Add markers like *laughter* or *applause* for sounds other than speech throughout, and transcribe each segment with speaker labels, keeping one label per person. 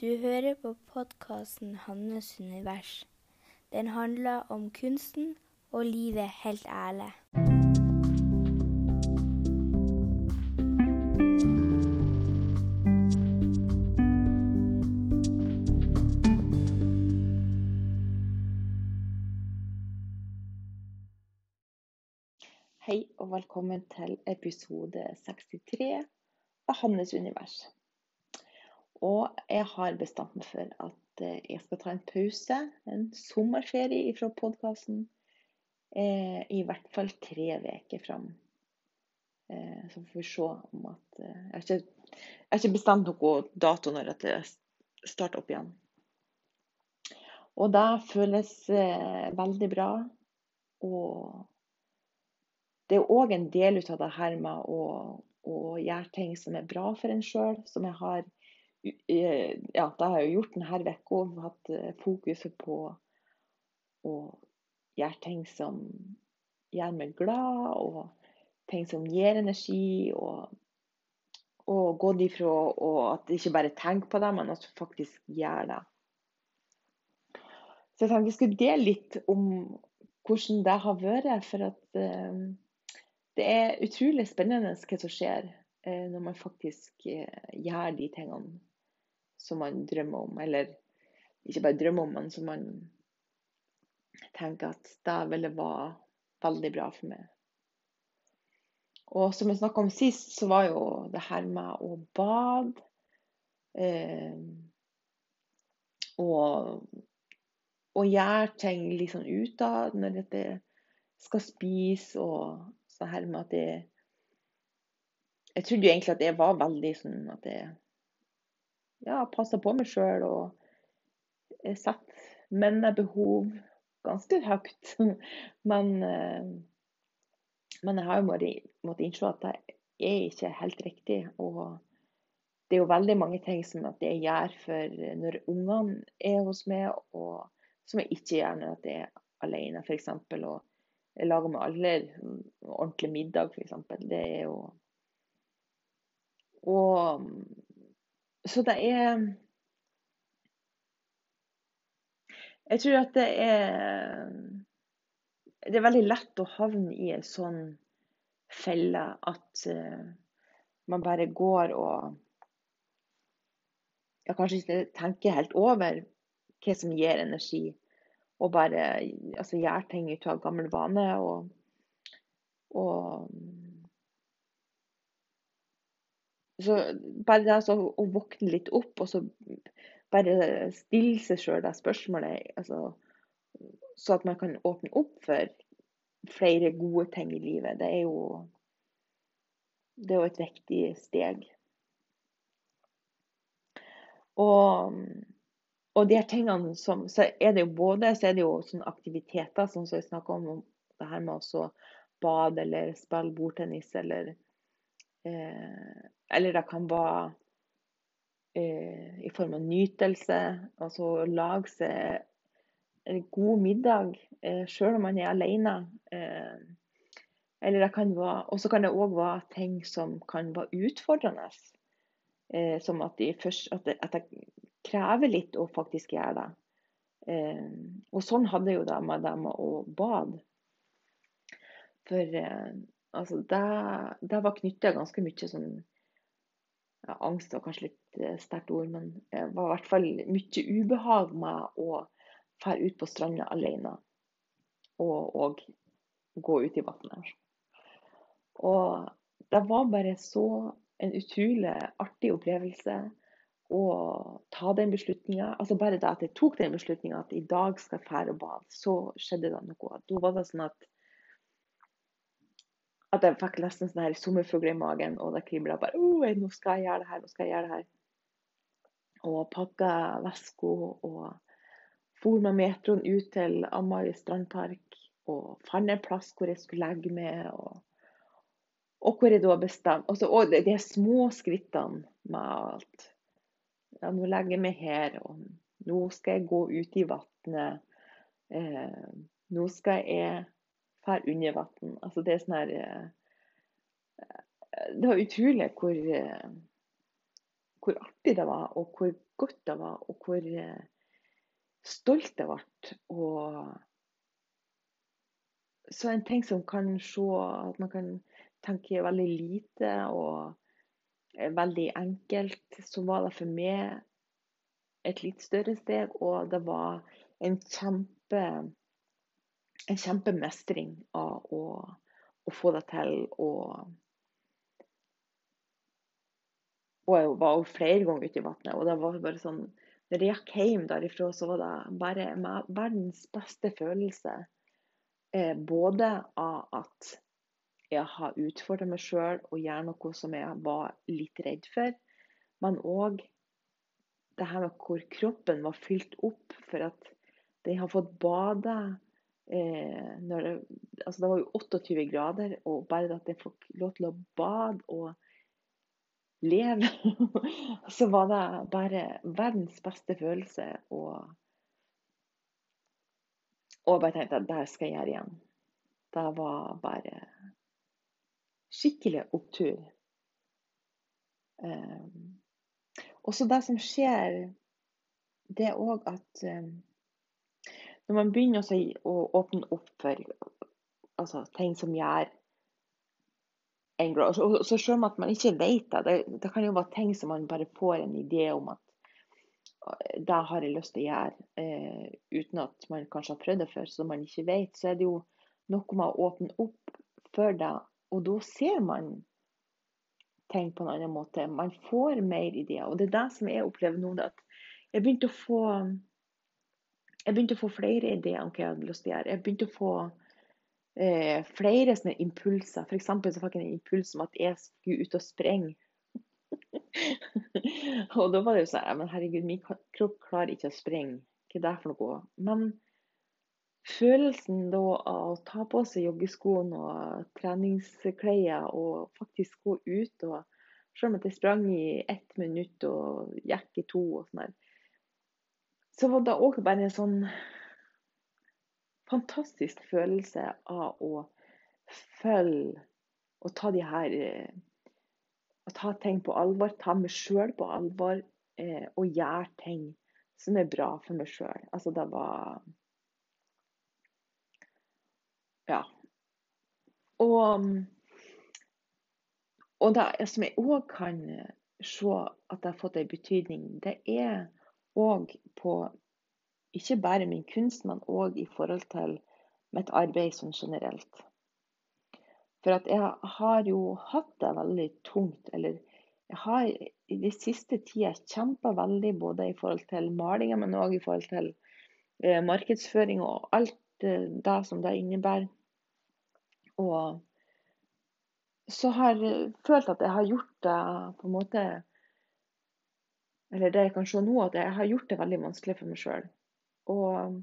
Speaker 1: Du hører på podkasten 'Hannes univers'. Den handler om kunsten og livet helt ærlig.
Speaker 2: Hei og velkommen til episode 63 av Hannes univers. Og jeg har bestemt meg for at eh, jeg skal ta en pause, en sommerferie fra podkasten, eh, i hvert fall tre uker fram. Eh, så får vi se om at eh, Jeg har ikke, jeg har ikke bestemt noen dato når det starter opp igjen. Og det føles eh, veldig bra. Og det er òg en del av det her med å, å, gjøre ting som er bra for en sjøl, som jeg har ja, det har jeg gjort denne uka. Hatt eh, fokuset på å gjøre ting som gjør meg glad, og ting som gir energi. Og, og gått ifra at ikke bare tenker på det, men at faktisk gjør det. Så jeg tenkte jeg skulle dele litt om hvordan det har vært. For at eh, det er utrolig spennende hva som skjer eh, når man faktisk eh, gjør de tingene som man drømmer om. Eller ikke bare drømmer om, men som man tenker at det ville være veldig bra for meg. Og som jeg snakka om sist, så var jo det her med å bade og og gjøre ting litt sånn utad når dette skal spise og sånn her med at jeg Jeg trodde jo egentlig at jeg var veldig sånn at jeg ja, passer på meg sjøl og setter mine behov ganske høyt. *laughs* Men, men jeg har jo måttet innse at det er ikke helt riktig. Og det er jo veldig mange ting som at jeg gjør for når ungene er hos meg, og som jeg ikke gjør når jeg er alene, f.eks. Og jeg lager med alle ordentlig middag, f.eks. Det er jo Og så det er Jeg tror at det er Det er veldig lett å havne i en sånn felle at uh, man bare går og ja, kanskje ikke tenker helt over hva som gir energi, og bare altså, gjør ting ut av gammel vane. Og, og så bare det altså, å våkne litt opp, og så bare stille seg sjøl det spørsmålet, altså, så at man kan åpne opp for flere gode ting i livet, det er jo, det er jo et viktig steg. Og, og de her tingene som Så er det jo både så er det jo sånne aktiviteter, sånn som jeg snakka om, det her med å bade eller spille bordtennis eller eh, Eller det kan være eh, i form av nytelse. Altså lage seg en god middag eh, sjøl om man er alene. Eh, eller det kan være Og så kan det òg være ting som kan være utfordrende. Eh, som at, de først, det, at, det, krever litt å faktisk gjøre det. Eh, og sånn hadde jo det med det med å bade. For eh, altså, det, det var knytta ganske mye sånn ja, Angst var kanskje litt eh, sterkt ord, men det var i hvert fall mye ubehag med å dra ut på stranda alene. Og, og gå ut i vannet. Og det var bare så en utrolig artig opplevelse å ta den beslutninga. Altså bare det at jeg tok den beslutninga at i dag skal jeg fære og bade, så skjedde det noe. Da var det sånn at at jeg fikk nesten sånn her sommerfugler i magen, og det kribla bare oh, nå skal jeg gjøre det her, nå skal jeg gjøre det her. Og pakka veska og for med metroen ut til Amari strandpark og fant en plass hvor jeg skulle legge meg. og og hvor jeg da bestemte altså, Og de små skrittene med alt. Ja, nå legger jeg meg her, og nå skal jeg gå ut i vannet. Eh, nå skal jeg dra under vann. Altså, det er sånn her eh, Det var utrolig hvor, eh, hvor artig det var, og hvor godt det var, og hvor eh, stolt jeg ble. Og så en ting som kan se at man kan tenke veldig lite og veldig enkelt, så var det for meg et litt større steg, og det var en kjempe en kjempemestring av å, å få det til. Og, og jeg var jo flere ganger ute i vannet. Og det var bare sånn Når jeg gikk hjem derifra, så var det bare verdens beste følelse. Eh, både av at jeg har utfordra meg sjøl og gjør noe som jeg var litt redd for, men òg det her med hvor kroppen var fylt opp for at den har fått bade eh, det, altså det var jo 28 grader, og bare at jeg fikk lov til å bade og leve, *laughs* så var det bare verdens beste følelse. Og, og bare tenkte at det skal jeg gjøre igjen. Det var bare skikkelig opptur. Um, også det som skjer, det òg at um, når man begynner å åpne opp for altså, ting som gjør en glad og Så selv om at man ikke vet det, det, det kan jo være ting som man bare får en idé om at det har jeg lyst til å gjøre, eh, uten at man kanskje har prøvd det før, så man ikke vet, så er det jo noe med å åpne opp for det. Og da ser man ting på en annen måte. Man får mer ideer. Og det er det som jeg opplever nå. at jeg begynte å få jeg begynte å få flere ideer om hva jeg hadde lyst til å gjøre. Jeg begynte å få eh, flere sånne impulser. For eksempel så fikk jeg en impuls om at jeg skulle ut og sprenge. *laughs* og da var det jo sånn Men herregud, min kropp klarer ikke å sprenge. Hva er det for noe? Men følelsen da av å ta på seg joggeskoene og treningsklær og faktisk gå ut og Selv om jeg sprang i ett minutt og gikk i to og sånn så var det òg bare en sånn fantastisk følelse av å følge og ta de her eh, Å ta ting på alvor, ta meg sjøl på alvor eh, og gjøre ting som er bra for meg sjøl. Altså, det var Ja. Og, og det som jeg òg kan se at det har fått en betydning, det er og på ikke bare min kunst, men òg i forhold til mitt arbeid sånn generelt. For at jeg har jo hatt det veldig tungt. Eller jeg har i de siste tida kjempa veldig både i forhold til malinga, men òg i forhold til eh, markedsføring og alt eh, det som det innebærer. Og så har jeg følt at jeg har gjort det på en måte eller det jeg kan se nå, at jeg har gjort det veldig vanskelig for meg sjøl. Og,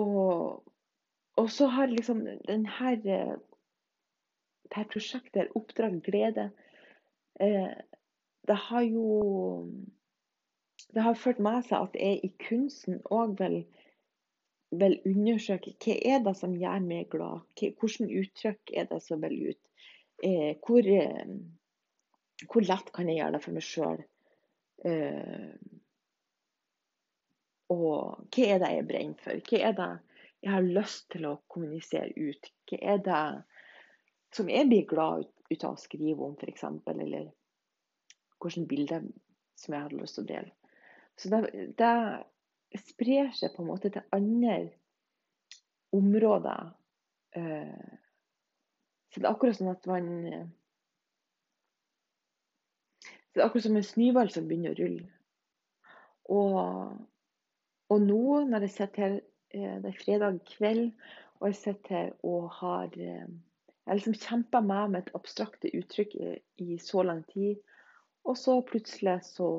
Speaker 2: og, og, så har liksom denne, dette prosjektet, Oppdrag glede, eh, det har jo det har ført med seg at jeg i kunsten òg vil, vil, undersøke hva er det som gjør meg glad. Hvilke uttrykk er det som vil ut. Eh, hvor, eh, hvor lett kan jeg gjøre det for meg sjøl? Eh, og hva er det jeg brenner for? Hva er det jeg har lyst til å kommunisere ut? Hva er det som jeg blir glad ut av å skrive om, f.eks.? Eller hvilke bilder som jeg hadde lyst til å dele. Så det, det sprer seg på en måte til andre områder. Eh, så det er akkurat sånn at man det er akkurat som en snøball som begynner å rulle. Og, og nå når jeg sitter her eh, Det er fredag kveld, og jeg sitter her og har eh, Jeg liksom kjempa med med et abstrakte uttrykk i, i, så lang tid. Og så plutselig så,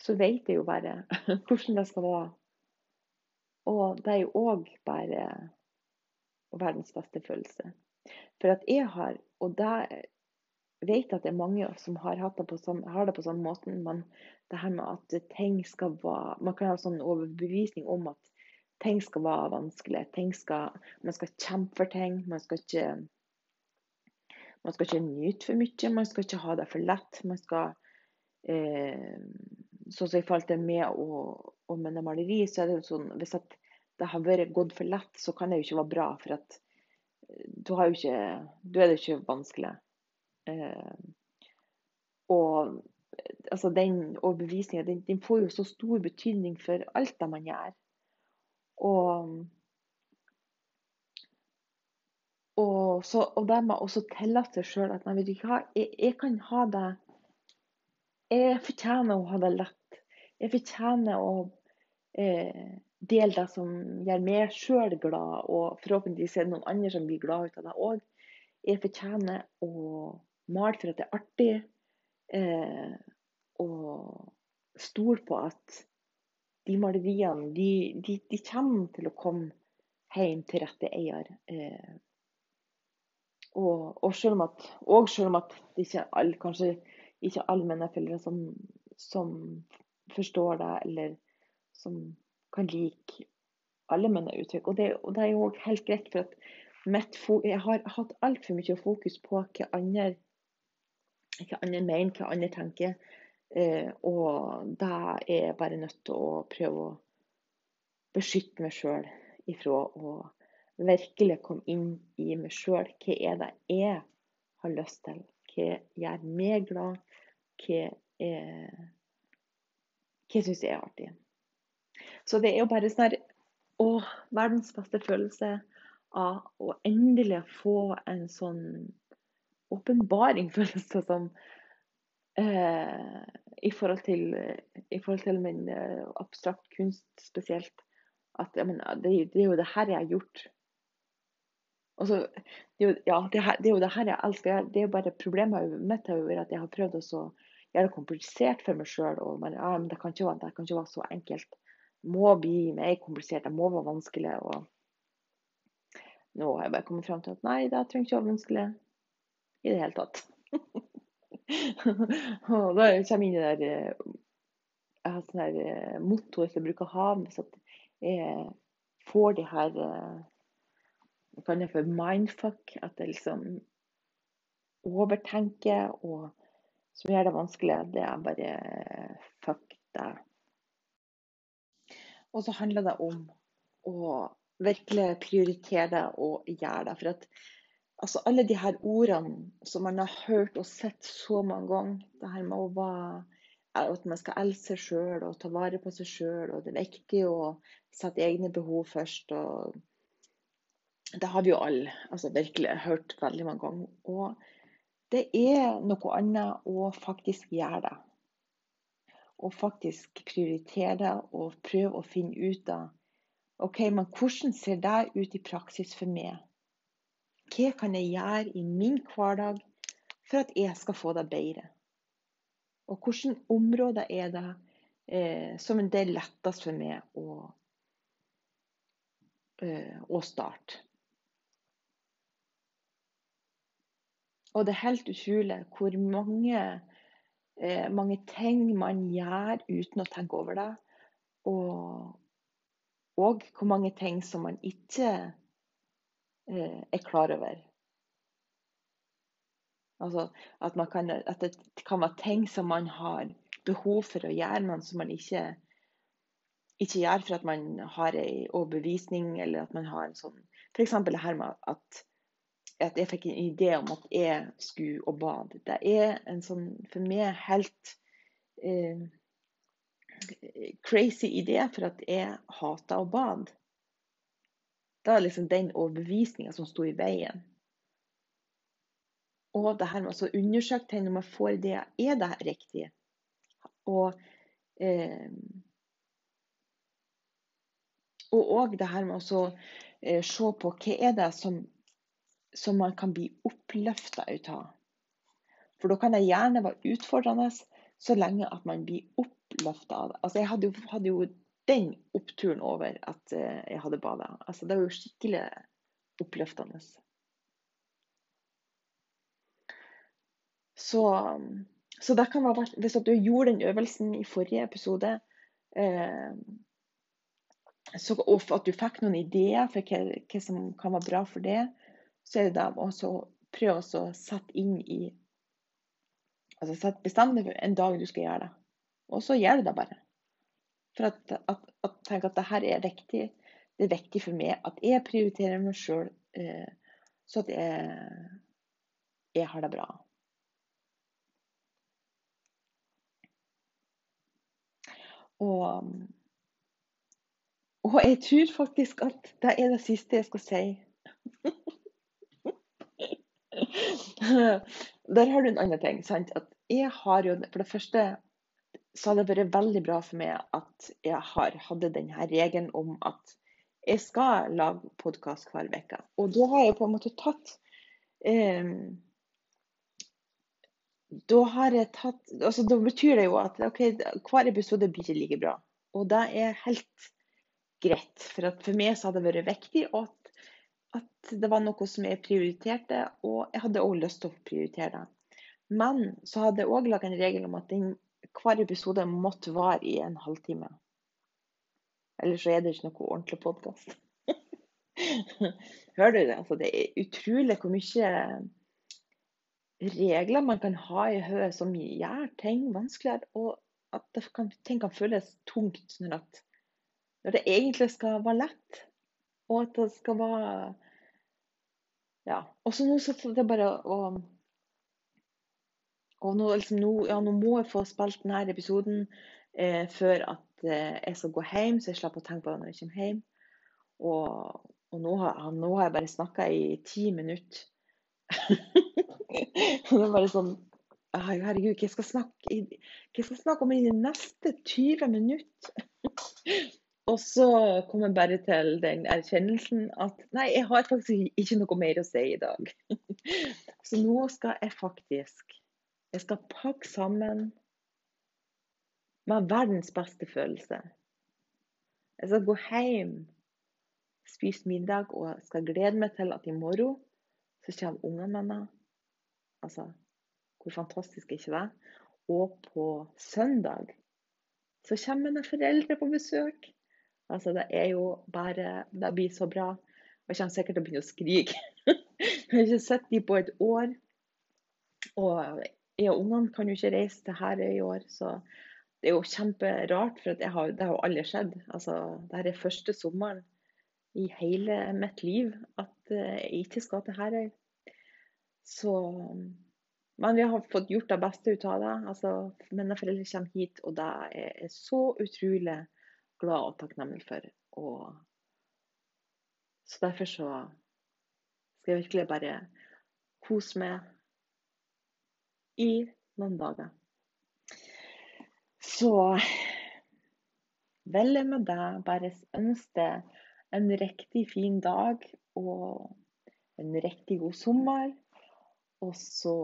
Speaker 2: så vet jeg jo bare *laughs* hvordan det skal være. Og det er jo òg bare verdens beste følelse. For at jeg har, og det vet at det er mange som har, det på, sånn, har det på sånn måte. Men det her med at ting skal være Man kan ha sånn overbevisning om at ting skal være vanskelig. Ting skal, man skal kjempe for ting. Man skal ikke Man skal ikke nyte for mye, man skal ikke ha det for lett. Man skal eh, Sånn som i forhold til med og, og med maleri, så er det jo sånn hvis det har vært gått for lett, så kan det jo ikke være bra. For at eh, du har jo ikke Da er det ikke vanskelig. Eh, og altså den overbevisninga, den, den, får jo så stor betydning for alt det man gjør. Og og, så, og det med å tillate seg sjøl at jeg, jeg, kan ha det Jeg fortjener å ha det lett. Jeg fortjener å eh, dele det som gjør meg sjøl glad, og forhåpentligvis er det noen andre som blir glad ut av det òg. Jeg fortjener å male for at det er artig. Eh, og stole på at de maleriene de, de, de, kommer til å komme hjem til rette eier. Eh, og, og, selv om at, og selv om at det ikke alle, kanskje ikke allmenneforeldre som, som forstår deg, eller som kan like allmenneuttrykk. Og det, og det er jo helt greit, for at mitt, jeg har hatt altfor mye fokus på hva andre, hva andre mener, hva andre tenker. Eh, og da er jeg bare nødt til å prøve å beskytte meg sjøl ifra å virkelig komme inn i meg sjøl. Hva er det jeg har lyst til? Hva gjør meg glad? Hva, er, hva syns jeg er artig? Så det er jo bare sånn Å, verdens beste følelse av å endelig få en sånn åpenbaring, føles det som. Eh, i, forhold til, I forhold til min eh, abstrakt kunst spesielt. At mener, det, det, er jo det her jeg har gjort Altså, det, er jo, ja, det, her, det, er jo det her jeg elsker. Det er jo bare Problemet mitt vært at jeg har prøvd å gjøre det komplisert for meg sjøl. Ja, det, kan ikke, det kan ikke være så enkelt. Det må bli mer komplisert. Det må være vanskelig. Og nå har jeg bare kommet fram til at nei, det trenger ikke å være vanskelig i det hele tatt. *laughs* og da kommer jeg inn det der eh, Jeg har sånn her eh, motto jeg bruker å ha hvis jeg får de her eh, jeg kaller det for mindfuck. At jeg liksom overtenker og som gjør det vanskelig. Det er bare fuck deg. Og så handler det om å virkelig prioritere det og gjøre det. For at altså, alle de her ordene som man har hørt og sett så mange ganger, det her med å være at man skal elske seg sjøl og ta vare på seg sjøl, og det er viktig å sette egne behov først. og det har vi jo alle altså virkelig hørt veldig mange ganger. Og det er noe annet å faktisk gjøre det. Og faktisk prioritere det og prøve å finne ut av OK, men hvordan ser det ut i praksis for meg? Hva kan jeg gjøre i min hverdag for at jeg skal få det bedre? Og hvilke områder er det eh, som det er lettest for meg å, eh, å starte? Og det er helt utrolig hvor mange, eh, mange ting man gjør uten å tenke over det. Og, og hvor mange ting som man ikke eh, er klar over. Altså at, kan, at, det kan være ting som man har behov for å gjøre, men som man ikke, ikke gjør for at man har en overbevisning, eller at man har en sånn F.eks. det her med at at jeg fikk en idé om at jeg skulle og bade. Det er en sånn for meg helt eh, crazy idé, for at jeg hater å bade. Det var liksom den overbevisninga som sto i veien. Og det her med å undersøke ting når man får ideer, er det riktig? Og eh, og òg det her med å eh, se på hva er det som som man kan bli oppløfta ut av. For da kan det gjerne være utfordrende så lenge at man blir oppløfta av det. Altså, jeg hadde jo, hadde jo, den oppturen over at uh, jeg hadde bada. Altså, det var jo skikkelig oppløftende. Så, så det kan være Hvis du gjorde den øvelsen i forrige episode, eh, så, og at du fikk noen ideer for hva, hva som kan være bra for det, så er det da å prøv å sette inn i Altså sett for en dag du skal gjøre det. Og så gjør du det bare. For at, at, at tenke at det her er riktig. Det er viktig for meg at jeg prioriterer meg sjøl, eh, så at jeg, jeg har det bra. Og, og jeg tror faktisk at det er det siste jeg skal si. *laughs* Der har du en annen ting. sant? At jeg har jo, For det første så har det vært veldig bra for meg at jeg har hadde denne regelen om at jeg skal lage podkast hver uke. Og da har jeg på en måte tatt eh, da har jeg tatt altså Da betyr det jo at okay, hver episode blir ikke like bra. Og det er helt greit. For for meg så hadde det vært viktig at, at, det var noe som jeg prioriterte, og jeg hadde òg lyst til å prioritere det. Men så hadde jeg òg laga en regel om at den, hver episode måtte vare i en halvtime. Ellers så er det ikke noe ordentlig podkast. *laughs* Hører du det? Altså, det er utrolig hvor mye regler man kan ha i hodet som gjør ting vanskeligere, og at kan, ting kan føles tungt når, at, når, det egentlig skal være lett. Og at det skal være Ja. Og så nå så det bare å og nå, liksom, nå, ja, nå, må jeg få spilt denne episoden eh, før at eh, jeg skal gå hjem, så jeg slipper å tenke på det når jeg kommer hjem. Og, og nå, har, nå, har, jeg bare snakka i ti minutter. *laughs* Og det er bare sånn Herregud, hva skal jeg snakke, hva skal snakke om i de neste 20 minutter? *laughs* Og så kom jeg bare til den erkjennelsen at nei, jeg har faktisk ikke noe mer å si i dag. *laughs* Så nå skal jeg faktisk Jeg skal pakke sammen med verdens beste følelse. Jeg skal gå hjem, spise middag og skal glede meg til at i morgen så kommer ungene mine Altså, hvor fantastisk er ikke det? Og på søndag så kommer mine foreldre på besøk. Altså, det er jo bare Det blir så bra. Jeg kommer sikkert til å begynne å skrike. *laughs* jeg har ikke sett dem på et år. Og jeg og ungene kan jo ikke reise til Herøy i år, så det er jo kjemperart. For har, det har jo aldri skjedd. Altså, dette er første sommeren i hele mitt liv at jeg ikke skal til Herøy. Så Men vi har fått gjort det beste ut av det. Altså, mine foreldre kommer hit, og det er jeg så utrolig glad og takknemlig for. Og så derfor så skal jeg virkelig bare kose meg i noen dager. Så vel med deg. Bare ønske en riktig fin dag og en riktig god sommer. Og så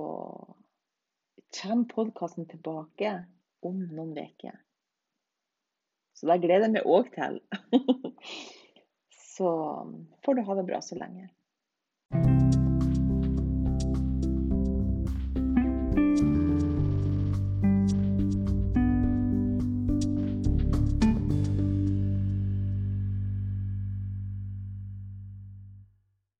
Speaker 2: kommer podkasten tilbake om noen uker. Så det gleder jeg meg òg til. *laughs* så får du ha det bra så lenge.